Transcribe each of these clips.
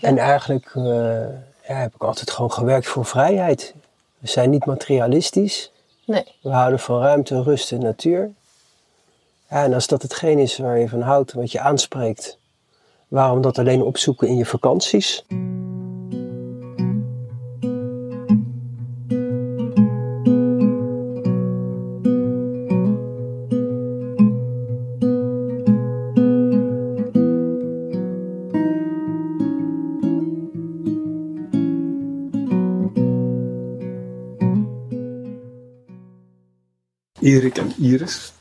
En eigenlijk eh, ja, heb ik altijd gewoon gewerkt voor vrijheid. We zijn niet materialistisch. Nee. We houden van ruimte, rust en natuur. Ja, en als dat hetgeen is waar je van houdt, wat je aanspreekt, waarom dat alleen opzoeken in je vakanties? Erik en Iris.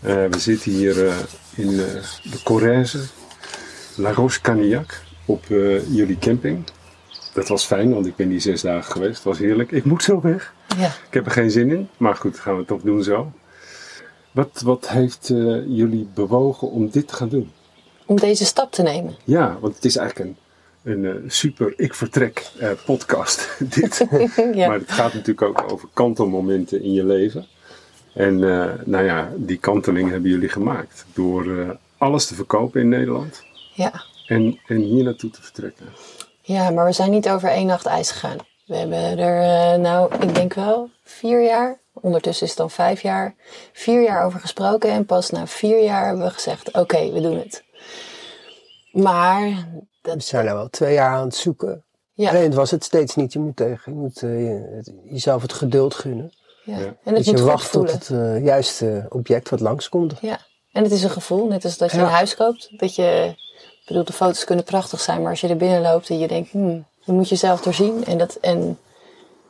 Eh, we zitten hier eh, in eh, de Corrèze, La Roche Canillac, op jullie camping. Dat was fijn, want ik ben hier zes dagen geweest. Het was heerlijk. Ik moet zo weg. Ja. Ik heb er geen zin in, maar goed, gaan we het toch doen zo. Wat, wat heeft jullie bewogen om dit te gaan doen? Om deze stap te nemen. Ja, want het is eigenlijk een, een super ik vertrek podcast. dit. ja. Maar het gaat natuurlijk ook over kantelmomenten in je leven. En eh, nou ja, die kanteling hebben jullie gemaakt. Door eh, alles te verkopen in Nederland. ja. En, en hier naartoe te vertrekken. Ja, maar we zijn niet over één nacht ijs gegaan. We hebben er, eh, nou, ik denk wel vier jaar, ondertussen is het dan vijf jaar, vier jaar over gesproken. En pas na vier jaar hebben we gezegd, oké, we doen het. Maar, We zijn nou wel twee jaar aan het zoeken. ja, Alleen het was het steeds niet. Je moet, tegen, je moet eh, je- het- jezelf het geduld gunnen. Ja. Ja. en het dat je goed wacht tot het eh, juiste object wat langskomt. Ja, en het is een gevoel, net als dat je Ja. een huis koopt. Dat je, ik bedoel, de foto's kunnen prachtig zijn, maar als je er binnen loopt en je denkt, hmm, je moet jezelf doorzien. En, dat, en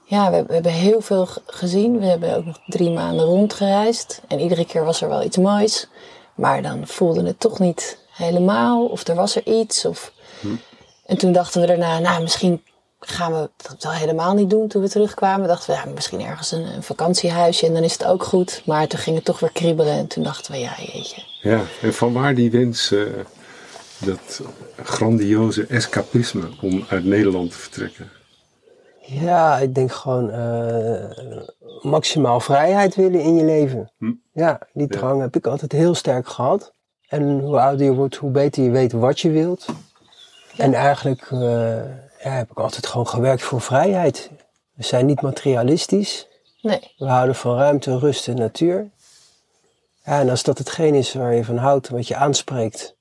ja, we, we hebben heel veel gezien. We hebben ook nog drie maanden rondgereisd. En iedere keer was er wel iets moois. Maar dan voelde het toch niet helemaal. Of er was er iets. Of... En toen dachten we daarna, nou, misschien gaan we dat wel helemaal niet doen toen we terugkwamen. Dachten we, ja, misschien ergens een, een vakantiehuisje en dan is het ook goed. Maar toen ging het toch weer kriebelen en toen dachten we, ja, jeetje. Ja, en vanwaar die wens, eh, dat grandioze escapisme om uit Nederland te vertrekken. Ja, ik denk gewoon eh, maximaal vrijheid willen in je leven. Hm. Ja, die Ja. drang heb ik altijd heel sterk gehad. En hoe ouder je wordt, hoe beter je weet wat je wilt. En eigenlijk eh, ja, heb ik altijd gewoon gewerkt voor vrijheid. We zijn niet materialistisch. Nee, We houden van ruimte, rust en natuur. Ja, en als dat hetgeen is waar je van houdt, wat je aanspreekt,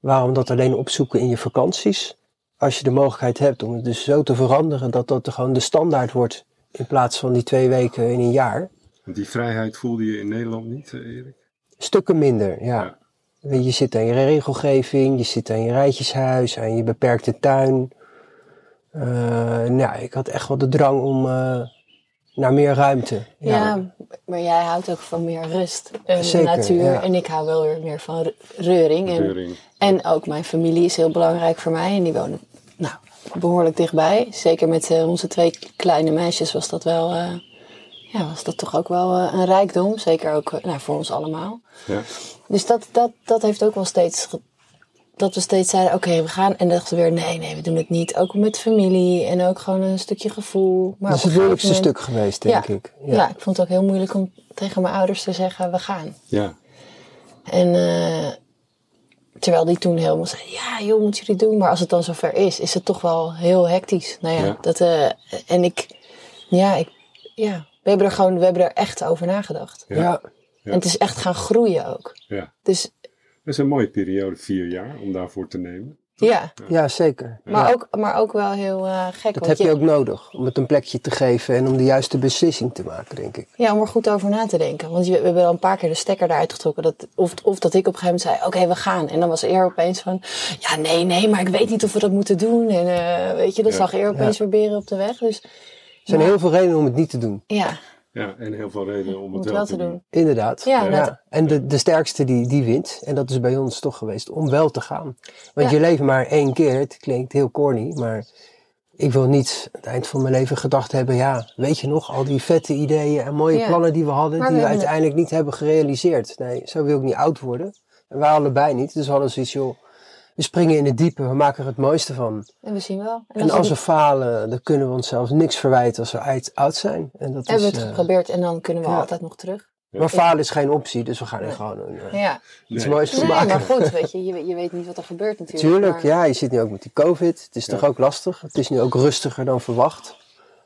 waarom dat alleen opzoeken in je vakanties? Als je de mogelijkheid hebt om het dus zo te veranderen dat dat gewoon de standaard wordt, in plaats van die twee weken in een jaar. Want die vrijheid voelde je in Nederland niet, eh, Erik? Stukken minder, ja. Ja. Je zit aan je regelgeving, je zit aan je rijtjeshuis, aan je beperkte tuin. Eh, nou, ik had echt wel de drang om eh, naar meer ruimte. ja. maar jij houdt ook van meer rust en Zeker, natuur. ja. En ik hou wel weer meer van re- reuring. En, Reuring. en ook mijn familie is heel belangrijk voor mij. En die wonen nou, behoorlijk dichtbij. Zeker met eh, onze twee kleine meisjes was dat wel... eh, ja, was dat toch ook wel een rijkdom. Zeker ook nou, voor ons allemaal. Ja. Dus dat, dat, dat heeft ook wel steeds. Dat we steeds zeiden: oké, we gaan. En dachten we weer: nee, nee, we doen het niet. Ook met familie en ook gewoon een stukje gevoel. Maar dat is het moeilijkste stuk geweest, denk Ja. ik. moment- Ja. ik vond het ook heel moeilijk om tegen mijn ouders te zeggen: we gaan. ja. En eh, terwijl die toen helemaal zei: ja, joh, moeten jullie doen. Maar als het dan zover is, is het toch wel heel hectisch. Nou ja, Ja. dat. eh, en ik, ja, ik, ja, we hebben er gewoon, we hebben er echt over nagedacht. Ja. ja. En het is echt gaan groeien ook. ja. Dus Dat is een mooie periode, vier jaar, om daarvoor te nemen. ja. Ja, zeker. Maar, Ja. ook, maar ook wel heel eh, gek. Dat heb je ook nodig, om het een plekje te geven en om de juiste beslissing te maken, denk ik. Ja, om er goed over na te denken. Want je- we hebben al een paar keer de stekker eruit getrokken. Dat, of, of dat ik op een gegeven moment zei, oké, we gaan. En dan was eer opeens van, ja, nee, nee, maar ik weet niet of we dat moeten doen. En eh, weet je, dan Ja. zag eer opeens weer beren op de weg. Dus Er zijn Maar- heel veel redenen om het niet te doen. ja, Ja, en heel veel redenen om om het wel te doen. Inderdaad. Ja, En de, de sterkste die, die wint. En dat is bij ons toch geweest om wel te gaan. Want Ja. je leeft maar één keer. Het klinkt heel corny, maar ik wil niet aan het eind van mijn leven gedacht hebben. Ja, weet je nog, al die vette ideeën en mooie Ja. plannen die we hadden, Maar die we uiteindelijk niet hebben gerealiseerd. Nee, zo wil ik niet oud worden. En wij allebei niet. Dus we hadden zoiets, joh, we springen in het diepe, we maken er het mooiste van. En we zien wel. En, En als we falen, dan kunnen we onszelf niks verwijten als we oud zijn. En dat hebben is, we het eh, geprobeerd en dan kunnen we ja. altijd nog terug. Maar falen is geen optie, dus we gaan er gewoon een, eh, Ja. iets Nee. moois van Nee, maken. maar goed, weet je, je, je weet niet wat er gebeurt natuurlijk. Tuurlijk, maar, ja, je zit nu ook met die COVID. Het is Ja. toch ook lastig. Het is nu ook rustiger dan verwacht.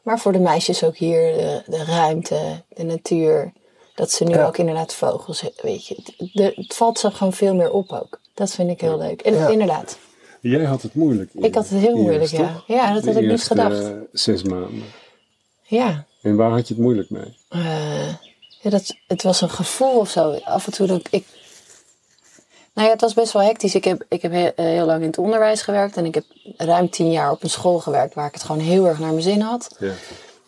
maar voor de meisjes ook hier de, de ruimte, de natuur. Dat ze nu Ja. ook inderdaad vogels, weet je. Het, de- het valt zo gewoon veel meer op ook. Dat vind ik heel leuk. En Ja. inderdaad, Jij had het moeilijk. ik had het heel moeilijk, Eerst, ja. toch? Ja, dat De had ik niet gedacht. zes maanden. Ja, En waar had je het moeilijk mee? Eh, ja, dat, het was een gevoel of zo. Af en toe dat ik. Nou ja, het was best wel hectisch. Ik heb, ik heb heel, eh, heel lang in het onderwijs gewerkt en ik heb ruim tien jaar op een school gewerkt waar ik het gewoon heel erg naar mijn zin had. Ja.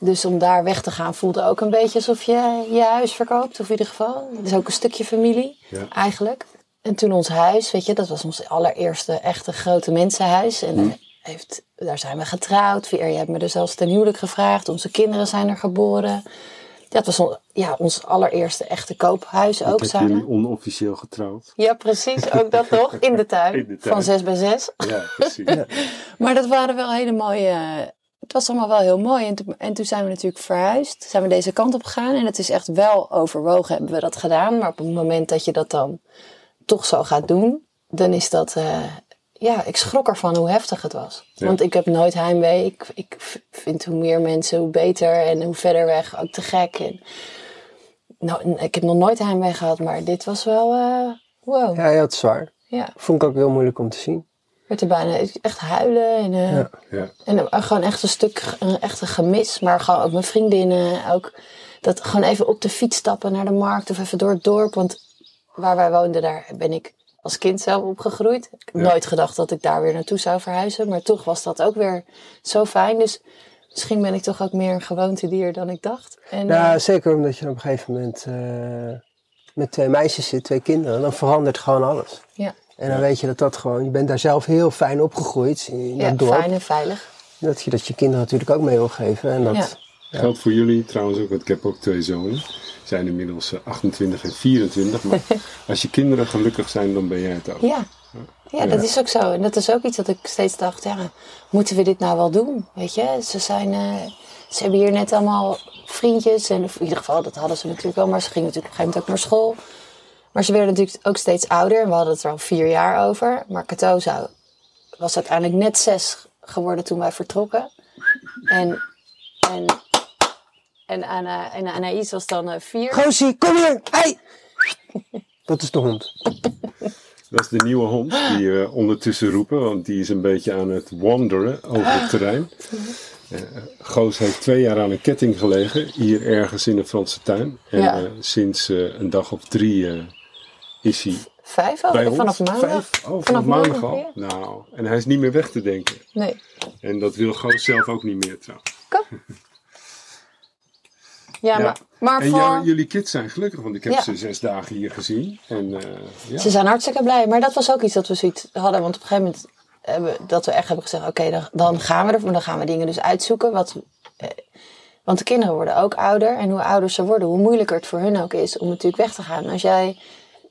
Dus om daar weg te gaan voelde ook een beetje alsof je je huis verkoopt, of in ieder geval. Het is ook een stukje familie, Ja. eigenlijk. En toen ons huis, weet je, dat was ons allereerste echte grote mensenhuis. En Hm. eh, heeft, daar zijn we getrouwd. Veer, je hebt me er zelfs ten huwelijk gevraagd. Onze kinderen zijn er geboren. Dat was on- ja, ons allereerste echte koophuis ook heb samen. jullie onofficieel getrouwd. Ja, precies. Ook dat nog. In de tuin. In de tuin. Van 6 bij 6. Ja, precies. Maar dat waren wel hele mooie. Het was allemaal wel heel mooi. En toen, en toen zijn we natuurlijk verhuisd. Zijn we deze kant op gegaan. En het is echt wel overwogen hebben we dat gedaan. Maar op het moment dat je dat dan toch zo gaat doen. Dan is dat. eh, ja, ik schrok ervan hoe heftig het was. Ja. Want ik heb nooit heimwee. Ik, ik vind hoe meer mensen, hoe beter. En hoe verder weg ook te gek. En, nou, ik heb nog nooit heimwee gehad. Maar dit was wel. eh, wow. Ja. Ja, ja, het is zwaar. Vond ik ook heel moeilijk om te zien. Werd er bijna echt huilen. En, eh, Ja. Ja. En eh, gewoon echt een stuk, een echt een gemis. Maar gewoon ook mijn vriendinnen. Ook dat gewoon even op de fiets stappen naar de markt of even door het dorp. Want waar wij woonden, daar ben ik als kind zelf opgegroeid. Ik heb Ja. nooit gedacht dat ik daar weer naartoe zou verhuizen. Maar toch was dat ook weer zo fijn. Dus misschien ben ik toch ook meer een gewoontedier dan ik dacht. En, Ja, eh, zeker omdat je op een gegeven moment met twee meisjes zit, twee kinderen. Dan verandert gewoon alles. ja, En dan weet je dat dat gewoon, je bent daar zelf heel fijn opgegroeid in ja, dat dorp. fijn en veilig. Dat je dat je kinderen natuurlijk ook mee wil geven. En dat, Ja. Geldt voor jullie trouwens ook, want ik heb ook twee zonen. Zijn inmiddels eh, 28 en 24. Maar als je kinderen gelukkig zijn, dan ben jij het ook. Ja. Ja, dat is ook zo. En dat is ook iets dat ik steeds dacht, ja, moeten we dit nou wel doen? Weet je, ze zijn, eh, ze hebben hier net allemaal vriendjes. En in ieder geval, dat hadden ze natuurlijk wel, maar ze gingen natuurlijk op een gegeven moment ook naar school. Maar ze werden natuurlijk ook steeds ouder en we hadden het er al vier jaar over. Maar Cato zou, was uiteindelijk net zes geworden toen wij vertrokken. En, en, en, Anna, en Anaïs was dan eh, vier. Goosie, kom hier! Hey! Dat is de hond. Dat is de nieuwe hond die we ondertussen roepen, want die is een beetje aan het wanderen over het terrein. Eh, Goos heeft twee jaar aan een ketting gelegen, hier ergens in de Franse tuin. En Ja. eh, sinds eh, een dag of drie eh, is hij Vijf al? bij ons. Vanaf maandag? Vijf? Oh, vanaf, maandag al? Nou, en hij is niet meer weg te denken. Nee. En dat wil Goos zelf ook niet meer trouwens. Kom. Ja, Ja. maar, maar En voor... jou- jullie kids zijn gelukkig, want ik heb Ja. ze zes dagen hier gezien. En eh, ja. Ze zijn hartstikke blij. Maar dat was ook iets dat we zoiets hadden. Want op een gegeven moment hebben dat we echt hebben gezegd: oké, dan, dan gaan we er. Dan gaan we dingen dus uitzoeken. Wat, eh, want de kinderen worden ook ouder. En hoe ouder ze worden, hoe moeilijker het voor hun ook is om natuurlijk weg te gaan. Als jij,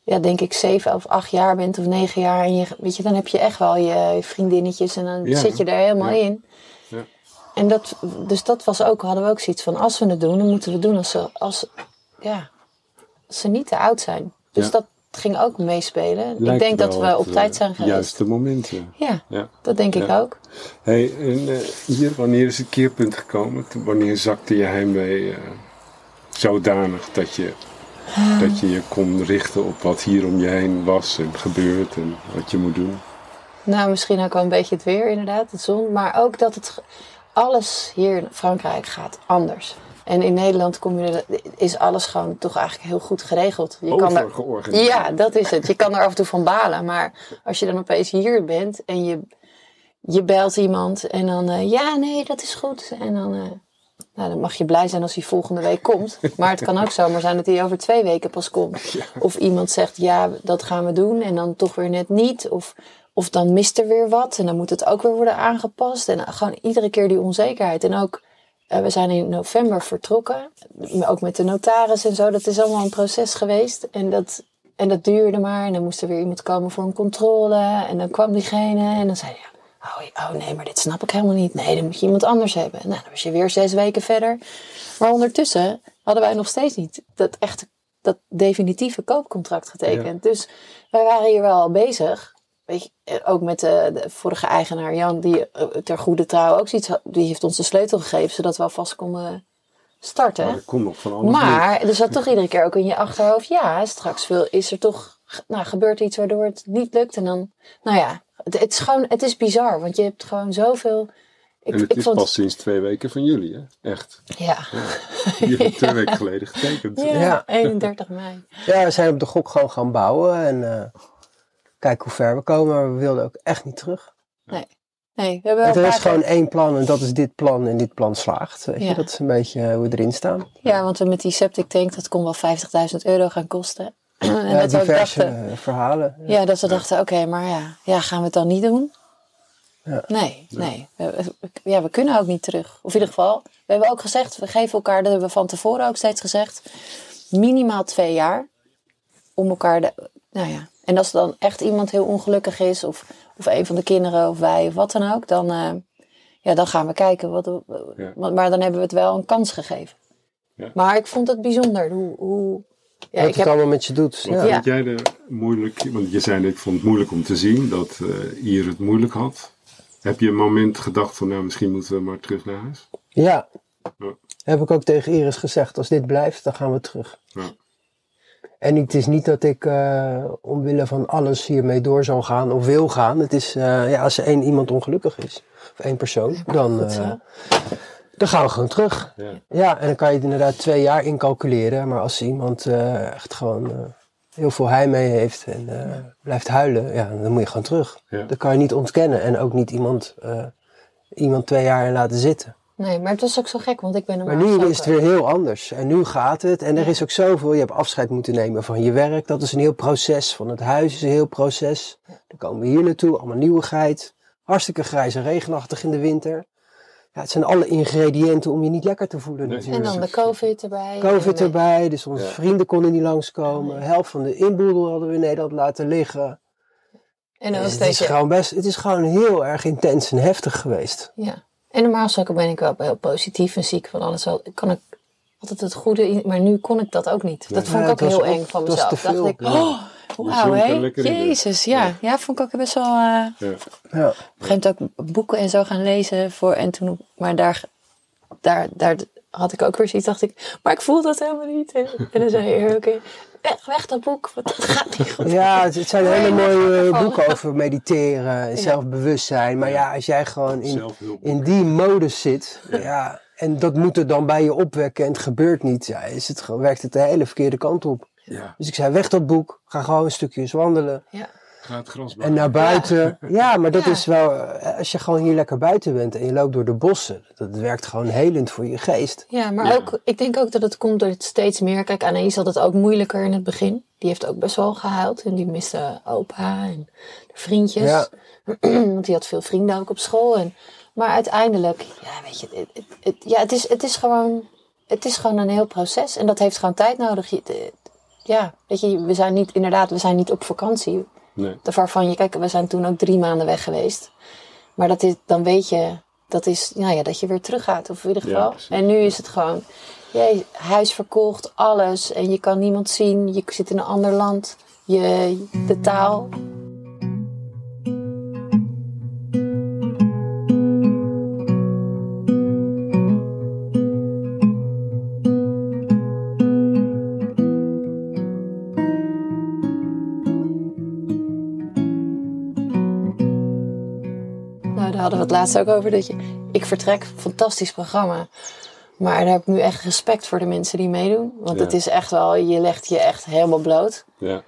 ja, denk ik, zeven of acht jaar bent of negen jaar. En je, weet je, dan heb je echt wel je vriendinnetjes. En dan Ja. zit je er helemaal Ja. in. Ja. En dat, dus dat was ook, hadden we ook zoiets van: als we het doen, dan moeten we het doen als ze, als, ja, als ze niet te oud zijn. Dus dat ging ook meespelen. ik denk dat we op eh, tijd zijn geweest. Juiste moment, ja. Ja, dat denk ik ook. Hey, en eh, hier, wanneer is het keerpunt gekomen? Wanneer zakte je heimwee eh, zodanig dat je, dat je je kon richten op wat hier om je heen was en gebeurt en wat je moet doen? Nou, misschien ook wel een beetje het weer, inderdaad, de zon. Maar ook dat het alles hier in Frankrijk gaat anders. En in Nederland kom je is alles gewoon toch eigenlijk heel goed geregeld. Je kan er, Overgeorganiseerd. ja, dat is het. Je kan er af en toe van balen. Maar als je dan opeens hier bent en je, je belt iemand en dan, eh, ja, nee, dat is goed. En dan, eh, nou, dan mag je blij zijn als hij volgende week komt. Maar het kan ook zomaar zijn dat hij over twee weken pas komt. Of iemand zegt, ja, dat gaan we doen en dan toch weer net niet. Of, of dan mist er weer wat en dan moet het ook weer worden aangepast. En gewoon iedere keer die onzekerheid. En ook, eh, we zijn in november vertrokken. Ook met de notaris en zo. Dat is allemaal een proces geweest. En dat, en dat duurde maar. En dan moest er weer iemand komen voor een controle. En dan kwam diegene en dan zei hij... Oh, oh nee, maar dit snap ik helemaal niet. Nee, dan moet je iemand anders hebben. Nou, dan was je weer zes weken verder. Maar ondertussen hadden wij nog steeds niet dat echte, dat definitieve koopcontract getekend. Dus wij waren hier wel al bezig. Weet je, eh, ook met de, de vorige eigenaar Jan, die eh, ter goede trouw ook zoiets had. Die heeft ons de sleutel gegeven, zodat we alvast konden starten. Maar er komt nog van alles Maar er zat toch iedere keer ook in je achterhoofd, ja, straks wil, is er toch, nou, gebeurt iets waardoor het niet lukt. En dan, nou ja, het, het is gewoon, het is bizar, want je hebt gewoon zoveel. Ik, en het ik is pas sinds twee weken van jullie, hè? Echt. Ja. Je hebt twee weken geleden getekend. Ja, Ja. 31 mei. Ja, we zijn op de gok gewoon gaan bouwen en eh, kijken hoe ver we komen. Maar we wilden ook echt niet terug. Nee, we hebben er een is gewoon keer- één plan en dat is dit plan en dit plan slaagt. Weet Ja. je? Dat is een beetje eh, hoe we erin staan. Ja, want we met die septic tank, dat kon wel 50.000 euro gaan kosten. En Ja, dat we ook diverse dachten, eh, verhalen. ja, dat ze dachten, oké, maar ja, ja, gaan we het dan niet doen? Ja. Nee, nee. Ja, we kunnen ook niet terug. Of in ieder geval, we hebben ook gezegd, we geven elkaar, dat hebben we van tevoren ook steeds gezegd, minimaal twee jaar om elkaar, de, nou ja. En als dan echt iemand heel ongelukkig is, of, of een van de kinderen, of wij, of wat dan ook, dan, eh, ja, dan gaan we kijken. Wat, Ja. maar, maar dan hebben we het wel een kans gegeven. Ja. Maar ik vond het bijzonder hoe, hoe ja, Wat ik het heb, allemaal met je doet. Wat Ja. Jij er moeilijk? Want je zei net, ik vond het moeilijk om te zien dat eh Ier het moeilijk had. Heb je een moment gedacht van, nou, misschien moeten we maar terug naar huis? ja. Ja. Heb ik ook tegen Iris gezegd. Als dit blijft, dan gaan we terug. Ja. En het is niet dat ik eh, omwille van alles hiermee door zal gaan of wil gaan. Het is, eh, ja, als er één iemand ongelukkig is, of één persoon, dan, eh, dan gaan we gewoon terug. Ja. Ja, en dan kan je het inderdaad twee jaar incalculeren. Maar als iemand eh, echt gewoon eh, heel veel heimwee heeft en eh, blijft huilen, ja, dan moet je gewoon terug. Ja. Dat kan je niet ontkennen en ook niet iemand, eh, iemand twee jaar in laten zitten. nee, maar het was ook zo gek, want ik ben Maar maar nu is het weer heel anders. En nu gaat het. En er is ook zoveel. Je hebt afscheid moeten nemen van je werk. Dat is een heel proces. Van het huis is een heel proces. Dan komen we hier naartoe. Allemaal nieuwigheid. Hartstikke grijs en regenachtig in de winter. Ja, het zijn alle ingrediënten om je niet lekker te voelen Nee. En natuurlijk. dan de COVID erbij. Covid erbij. Dus onze Ja. vrienden konden niet langskomen. De helft van de inboedel hadden we in Nederland laten liggen. En dan was het, is gewoon best, het is gewoon heel erg intens en heftig geweest. ja. En normaal gesproken ben ik wel heel positief en ziek van alles. Wel, kan ik altijd het goede in, maar nu kon ik dat ook niet. Dat vond ik ook was heel eng van mezelf. Dacht ik, oh, wauw hè? jezus. Ja. Ja. vond ik ook best wel... eh, Ja. Ja. op een gegeven moment ook boeken en zo gaan lezen. Voor, en toen, maar daar, daar, daar had ik ook weer zoiets, dacht ik, maar ik voel dat helemaal niet. En, en dan zei je, oké, weg, weg dat boek, want dat gaat niet goed. Ja, het, zijn hele mooie boeken over mediteren en zelfbewustzijn. Maar ja, als jij gewoon in, in die modus zit, ja, en dat moet er dan bij je opwekken en het gebeurt niet, ja, is het, werkt het de hele verkeerde kant op. Ja, Dus ik zei, weg dat boek, ga gewoon een stukje eens wandelen. Ja. ga het gras En naar buiten. Ja, maar dat Ja. is wel, eh, als je gewoon hier lekker buiten bent en je loopt door de bossen, dat werkt gewoon helend voor je geest. Ja, maar Ja. ook, ik denk ook dat het komt door het steeds meer. Kijk, Anaïs had het ook moeilijker in het begin. Die heeft ook best wel gehuild en die miste opa en de vriendjes. Ja. Want die had veel vrienden ook op school. En, maar uiteindelijk, ja, weet je, het, het, het- ja, het, is, het, is gewoon, het is gewoon een heel proces. En dat heeft gewoon tijd nodig. Je, de- ja, weet je, we zijn niet, inderdaad, we zijn niet op vakantie. Nee. Waarvan je, kijk, we zijn toen ook drie maanden weg geweest. Maar dat is, dan weet je, dat is, nou ja, dat je weer teruggaat. Of in ieder geval. en nu is het gewoon, jee, huis verkocht, alles. En je kan niemand zien. Je zit in een ander land. Je, de taal. Laatst ook over. Dat je, ik vertrek, fantastisch programma. Maar daar heb ik nu echt respect voor de mensen die meedoen. Want Ja. het is echt wel, je legt je echt helemaal bloot. Ja,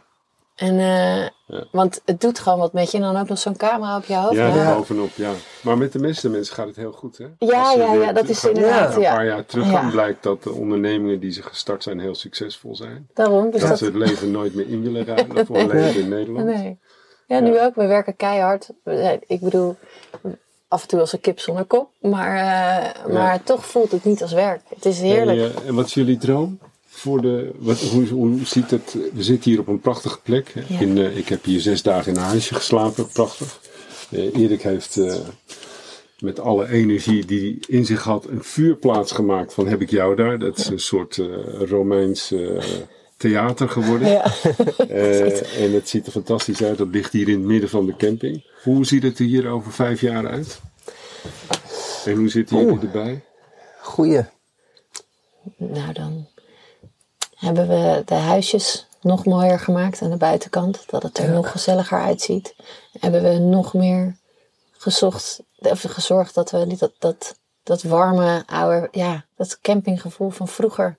En, eh, Ja. Want het doet gewoon wat met je. En dan ook nog zo'n camera op je hoofd. ja, Ja, bovenop, ja. Maar met de meeste mensen gaat het heel goed, hè? Ja, ja, ja, dat is inderdaad, Een ja. paar jaar terug gaan blijkt dat de ondernemingen die ze gestart zijn heel succesvol zijn. Daarom. Dus dat dat, ze het leven nooit meer in willen ruilen voor een leven in Nederland. nee. Ja, nu ook. We werken keihard. We- Ik bedoel, af en toe als een kip zonder kop. Maar, eh, maar toch voelt het niet als werk. Het is heerlijk. En, eh, en wat is jullie droom? Voor de, wat, hoe, hoe ziet het? We zitten hier op een prachtige plek. Ja. In, eh, ik heb hier zes dagen in een huisje geslapen, prachtig. Erik heeft met alle energie die hij in zich had een vuurplaats gemaakt van heb ik jou daar. Dat is een soort Romeins theater geworden. Ja. Eh, en het ziet er fantastisch uit. Dat ligt hier in het midden van de camping. Hoe ziet het er hier over vijf jaar uit? En hoe zitten jullie Oeh. erbij? Goeie. Nou, dan hebben we de huisjes nog mooier gemaakt aan de buitenkant. Dat het er nog gezelliger uitziet. Hebben we nog meer gezocht, of gezorgd dat we niet dat, dat, dat warme, oude, ja, dat campinggevoel van vroeger.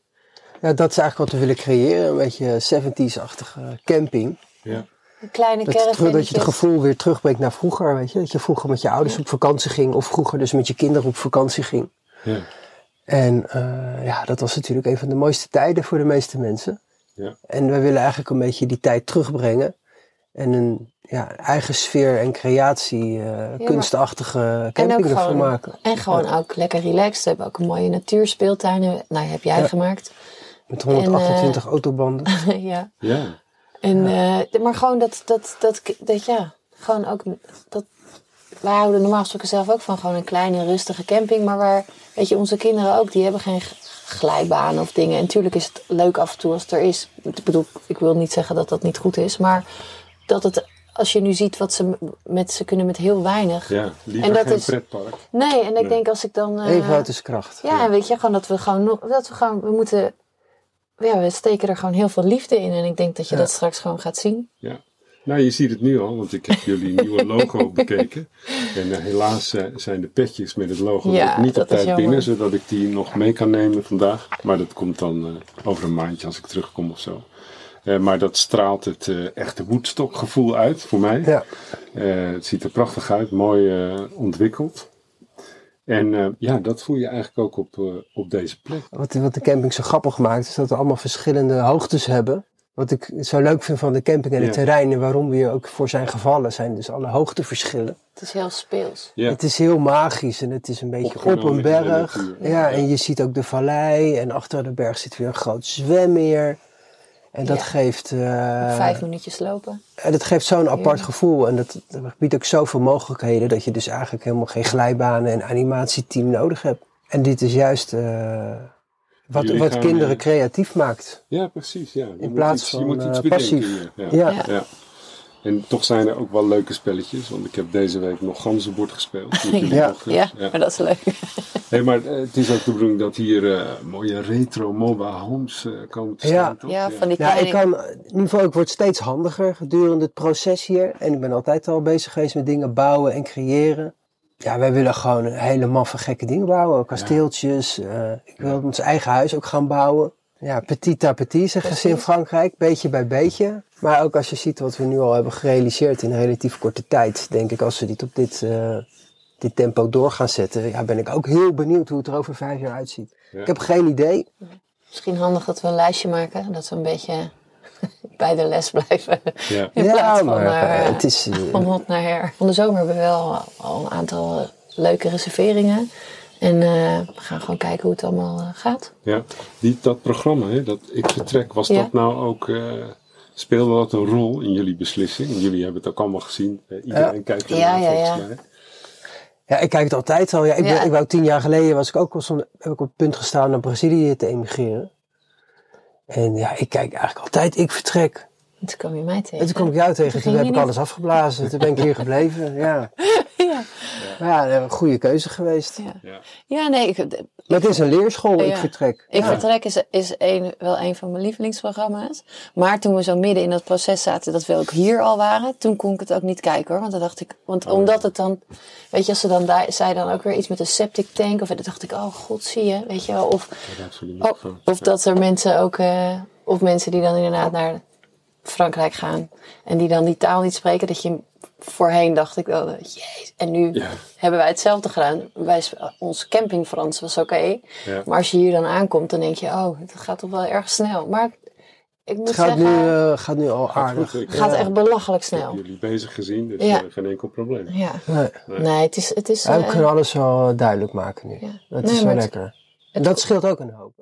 Ja, dat is eigenlijk wat we willen creëren. Een beetje 70s-achtige camping. Ja. Een kleine Dat, je terug- dat je het gevoel weer terugbrengt naar vroeger. Weet je? Dat je vroeger met je ouders op vakantie ging. Of vroeger dus met je kinderen op vakantie ging. Ja. En eh, ja, dat was natuurlijk een van de mooiste tijden voor de meeste mensen. Ja. En we willen eigenlijk een beetje die tijd terugbrengen. En een ja, eigen sfeer en creatie, eh, kunstachtige camping ervan gewoon- maken. En gewoon ook lekker relaxed. We hebben ook een mooie natuurspeeltuin. Nou, heb jij Ja. gemaakt. Met 128 autobanden. ja. Ja. En, eh, maar gewoon dat, dat, dat, dat, ja, gewoon ook, dat, wij houden normaal gesproken zelf ook van gewoon een kleine rustige camping. Maar waar, weet je, onze kinderen ook, die hebben geen glijbaan of dingen. En natuurlijk is het leuk af en toe als het er is. Ik bedoel, ik wil niet zeggen dat dat niet goed is, maar dat het, als je nu ziet wat ze met, ze kunnen met heel weinig. ja. Liever En dat geen is- pretpark. Nee, en ik Nee. denk als ik dan... eh, Even uit de kracht. ja, en weet je, gewoon dat we gewoon nog, dat we gewoon, we moeten, ja, we steken er gewoon heel veel liefde in. En ik denk dat je Ja. dat straks gewoon gaat zien. Ja. Nou, je ziet het nu al, want ik heb jullie nieuwe logo bekeken. En eh, helaas eh, zijn de petjes met het logo Ja, niet op tijd binnen, zodat ik die nog mee kan nemen vandaag. Maar dat komt dan eh, over een maandje als ik terugkom of zo. Eh, maar dat straalt het eh, echte Woodstock gevoel uit voor mij. Ja. Eh, het ziet er prachtig uit, mooi eh, ontwikkeld. En eh, ja, dat voel je eigenlijk ook op, eh, op deze plek. Wat, wat de camping zo grappig maakt, is dat we allemaal verschillende hoogtes hebben. Wat ik zo leuk vind van de camping en Ja. het terrein en waarom we hier ook voor zijn gevallen, zijn dus alle hoogteverschillen. Het is heel speels. Ja. Het is heel magisch en het is een beetje op een de berg. Ja, Ja. en je ziet ook de vallei en achter de berg zit weer een groot zwemmeer. En dat Ja. geeft, eh, Vijf minuutjes lopen. en dat geeft zo'n apart gevoel. En dat, dat biedt ook zoveel mogelijkheden dat je dus eigenlijk helemaal geen glijbanen en animatieteam nodig hebt. En dit is juist eh, wat, Jullie wat kinderen eh, creatief maakt. Ja, precies. Ja. Je moet plaats iets, van, je moet iets bedenken passief. Ja. Ja. Ja. En toch zijn er ook wel leuke spelletjes, want ik heb deze week nog ganzenbord gespeeld. met jullie Ja. Ja, ja. maar dat is leuk. Hey, maar eh, het is ook de bedoeling dat hier eh, mooie retro mobile homes eh, komen te Ja. staan. toch? Ja, van die Ja, ik kan, in ieder geval, ik word steeds handiger gedurende het proces hier. En ik ben altijd al bezig geweest met dingen bouwen en creëren. Ja, wij willen gewoon hele maffe gekke dingen bouwen. Kasteeltjes. eh, ik wil ons eigen huis ook gaan bouwen. Ja, petit à petit zeggen ze in. Frankrijk. Beetje bij beetje. Maar ook als je ziet wat we nu al hebben gerealiseerd in een relatief korte tijd. Denk ik, als we dit op dit, eh, dit tempo door gaan zetten. Ja, ben ik ook heel benieuwd hoe het er over vijf jaar uitziet. Ja. Ik heb geen idee. Misschien handig dat we een lijstje maken. Dat we een beetje bij de les blijven. Ja. In ja, plaats van, maar naar, eh, het is... eh, van hot naar her. Van de zomer hebben we wel al een aantal eh, leuke reserveringen. En eh, we gaan gewoon kijken hoe het allemaal eh, gaat. Ja. Die, dat programma, hè, dat Ik Vertrek, was Ja. dat nou ook... eh, speelde dat een rol in jullie beslissing? Jullie hebben het ook allemaal gezien. Iedereen kijkt er Ja, naar, ja, volgens ja. mij. Ja, ik kijk het altijd al. Ja, ik, ben, Ja. ik wou tien jaar geleden was ik ook al zo'n, heb ik op het punt gestaan naar Brazilië te emigreren. En ja, ik kijk eigenlijk altijd, ik vertrek. En toen kwam je mij tegen. En toen kwam ik jou tegen, Toen heb ik niet. alles afgeblazen. Toen ben ik hier gebleven, ja. Ja. Maar ja, een goede keuze geweest. Ja. Ja. ja, nee. Ik, Maar het is een leerschool, ik Ja. vertrek. Ik Ja. Vertrek is, is een, wel een van mijn lievelingsprogramma's. Maar toen we zo midden in dat proces zaten, dat we ook hier al waren, toen kon ik het ook niet kijken hoor. Want dan dacht ik, want Oh, omdat het dan, weet je, als ze dan daar, zei dan ook weer iets met een septic tank, of dan dacht ik, oh god, zie je, weet je wel. Of, oh, of dat er mensen ook, eh, of mensen die dan inderdaad naar Frankrijk gaan en die dan die taal niet spreken, dat je voorheen dacht ik wel, jeez. En nu Ja. hebben wij hetzelfde gedaan. Wij, ons camping Frans was oké. Ja. Maar als je hier dan aankomt, dan denk je, oh, het gaat toch wel erg snel. Maar ik moet Het gaat nu, zeggen, eh, gaat nu al aardig. goed, het gaat Ja. echt belachelijk Ik heb snel. jullie bezig gezien, dus Ja. eh, geen enkel probleem. Ja. Nee. Nee, het is, het is Ja, we eh, kunnen alles wel duidelijk maken nu. Ja. Dat Nee, is wel het- lekker. En dat scheelt ook een hoop.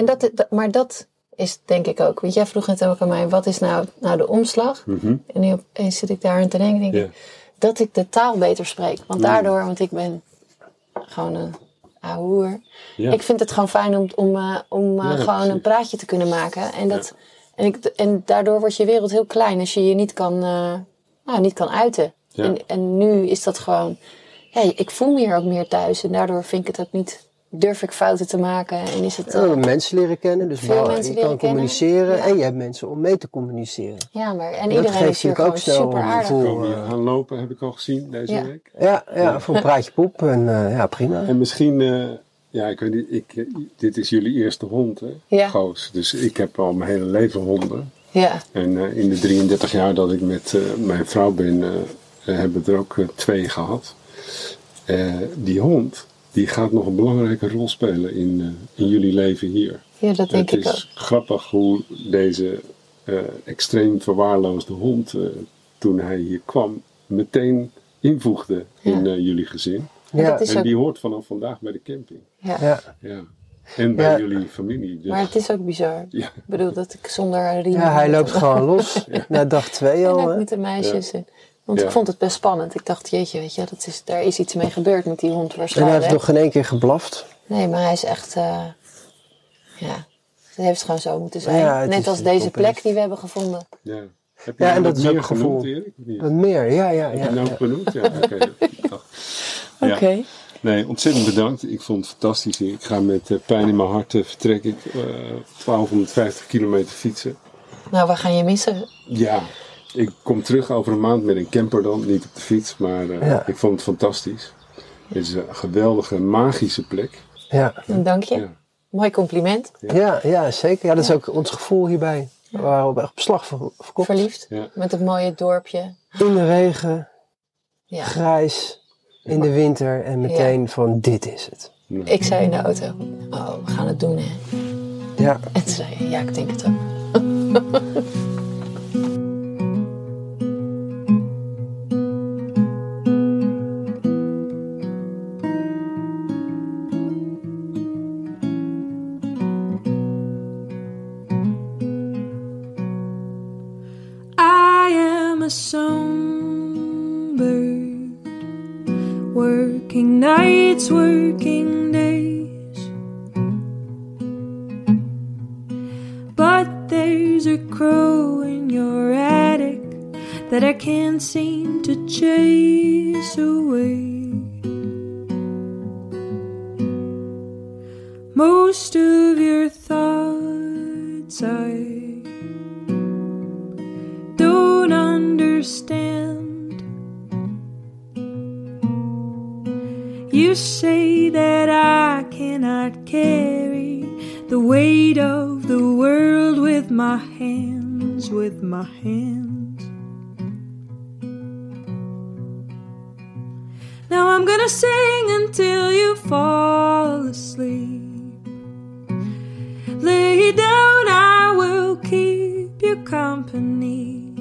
En dat, dat- maar dat is denk ik ook. Want jij vroeg net ook aan mij, wat is nou, nou de omslag? Mhm. En nu opeens zit ik daar aan te denken, denk ik, dat ik de taal beter spreek. Want Mm. daardoor, want ik ben gewoon een ahoer. Ja. Ik vind het gewoon fijn om, om, eh, om eh, Ja, gewoon precies. een praatje te kunnen maken. En, dat, en, ik, en daardoor wordt je wereld heel klein als je je niet kan, eh, nou, niet kan uiten. En, en nu is dat gewoon, ja, ik voel me hier ook meer thuis. En daardoor vind ik het ook niet, durf ik fouten te maken. En is het, Ja, eh, mensen leren kennen, dus Veel wel, mensen je leren kan kennen. communiceren Ja. en je hebt mensen om mee te communiceren. ja, maar en dat iedereen geeft is hier ook snel super aardig. hier eh, gaan lopen, heb ik al gezien deze Ja. week. Ja, ja, voor een praatje poep en eh, ja, prima. En misschien, eh, ja, ik weet niet, ik, dit is jullie eerste hond, hè? Ja. Goos. Dus ik heb al mijn hele leven honden. Ja, En eh, in de 33 jaar dat ik met eh, mijn vrouw ben, hebben we er ook twee gehad. Eh, die hond, die gaat nog een belangrijke rol spelen in, eh, in jullie leven hier. ja dat denk het ik is ook. grappig hoe deze eh, extreem verwaarloosde hond, eh, toen hij hier kwam, meteen invoegde in Ja. eh, jullie gezin. Ja, is En ook, die hoort vanaf vandaag bij de camping. ja. ja. Ja. En bij Ja. jullie familie. Dus, Maar het is ook bizar. ja. Ik bedoel, dat ik zonder riem... ja, hij loopt gewoon los. Na dag twee En al. ook hè. met de meisjes. En, want Ja. ik vond het best spannend. Ik dacht, jeetje, weet je, dat is, daar is iets mee gebeurd met die hond En hij waarschijnlijk. heeft nog geen één keer geblaft. Nee, maar hij is echt... eh, ja, het heeft gewoon zo moeten zijn. Ja, Net als deze plek die we hebben gevonden. Ja. Heb je Ja, en dat is ook meer een gevoel. genoemd, meer, ja, ja, Heb ja. je nou ja. benoemd? Ja, oké. Oké. Nee, ontzettend bedankt. Ik vond het fantastisch. Ik ga met eh, pijn in mijn hart eh, vertrek ik eh, 1250 kilometer fietsen. Nou, we gaan je missen. Ja, ik kom terug over een maand met een camper dan. Niet op de fiets, maar eh, Ja. ik vond het fantastisch. Het is een geweldige, magische plek. Ja, En Dank je. Ja. Mooi compliment. ja, ja, zeker. Ja, dat is ook ons gevoel hierbij. We waren op, slag ver- verkocht. Verliefd. Ja. Met het mooie dorpje. In de regen, Ja. grijs, in de winter en meteen van dit is het. Ik zei in de auto, oh, we gaan het doen hè. Ja, En toen zei je, ja, ik denk het ook. Most of your thoughts I don't understand. You say that I cannot carry the weight of the world with my hands, with my hands. Now I'm gonna sing until you fall asleep. Lay down, I will keep you company.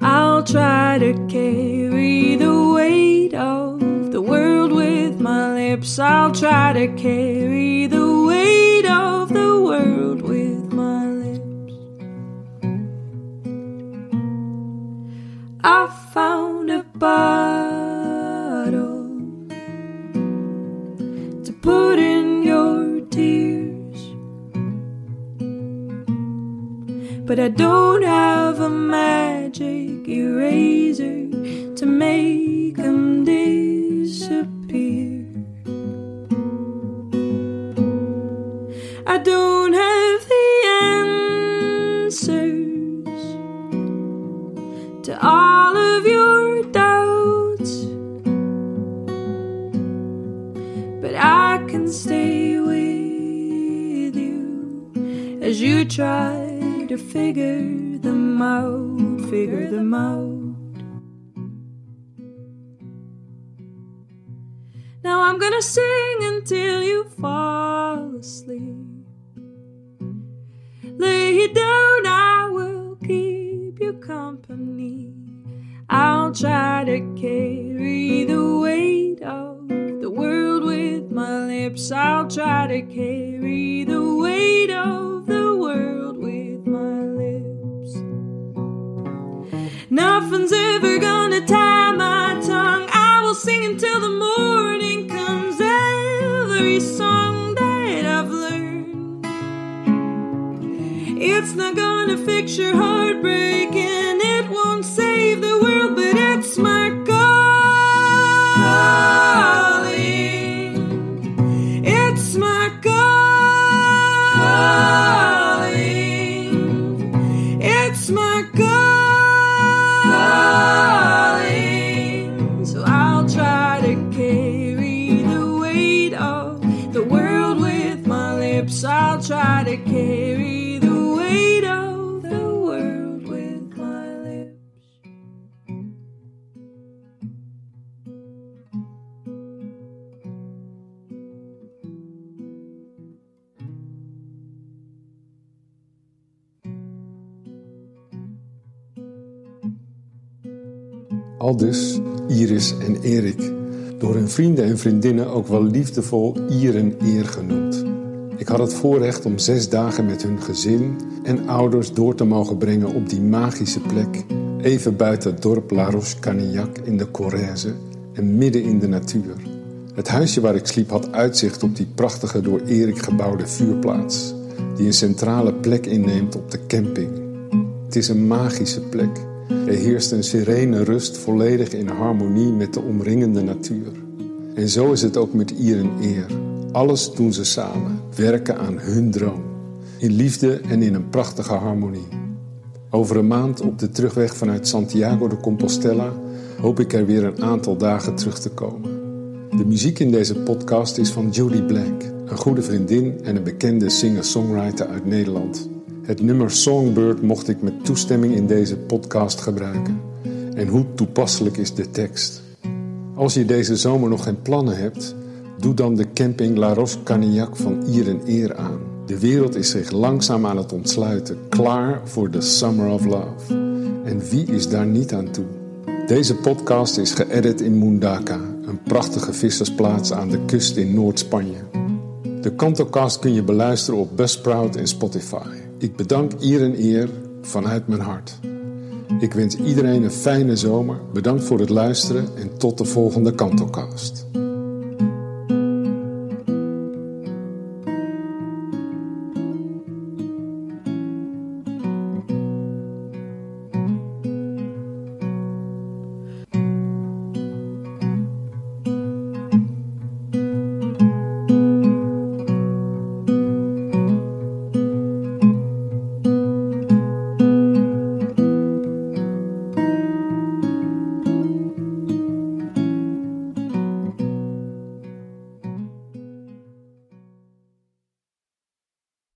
I'll try to carry the weight of the world with my lips. I'll try to carry the weight of the world with my lips. I found But I don't have a magic eraser Lay down, I will keep you company. I'll try to carry the weight of the world with my lips. I'll try to carry the weight of the world with my lips. Nothing's ever gonna tie my tongue. I will sing until the morning comes. Every song It's not gonna fix your heartbreak Aldus Iris en Erik, door hun vrienden en vriendinnen ook wel liefdevol Ieren Eer genoemd. Ik had het voorrecht om zes dagen met hun gezin en ouders door te mogen brengen op die magische plek, even buiten het dorp La Roche-Canillac in de Corrèze en midden in de natuur. Het huisje waar ik sliep had uitzicht op die prachtige door Erik gebouwde vuurplaats, die een centrale plek inneemt op de camping. Het is een magische plek. Er heerst een serene rust volledig in harmonie met de omringende natuur. En zo is het ook met Ier en Eer. Alles doen ze samen, werken aan hun droom. In liefde en in een prachtige harmonie. Over een maand op de terugweg vanuit Santiago de Compostela hoop ik er weer een aantal dagen terug te komen. De muziek in deze podcast is van Julie Blank, een goede vriendin en een bekende singer-songwriter uit Nederland. Het nummer Songbird mocht ik met toestemming in deze podcast gebruiken. En hoe toepasselijk is de tekst? Als je deze zomer nog geen plannen hebt, doe dan de camping La Roche-Canillac van Ier en Eer aan. De wereld is zich langzaam aan het ontsluiten, klaar voor de Summer of Love. En wie is daar niet aan toe? Deze podcast is geëdit in Mundaka, een prachtige vissersplaats aan de kust in Noord-Spanje. De Kantocast kun je beluisteren op Buzzsprout en Spotify. Ik bedank Ier en Eer vanuit mijn hart. Ik wens iedereen een fijne zomer. Bedankt voor het luisteren en tot de volgende Kantocast.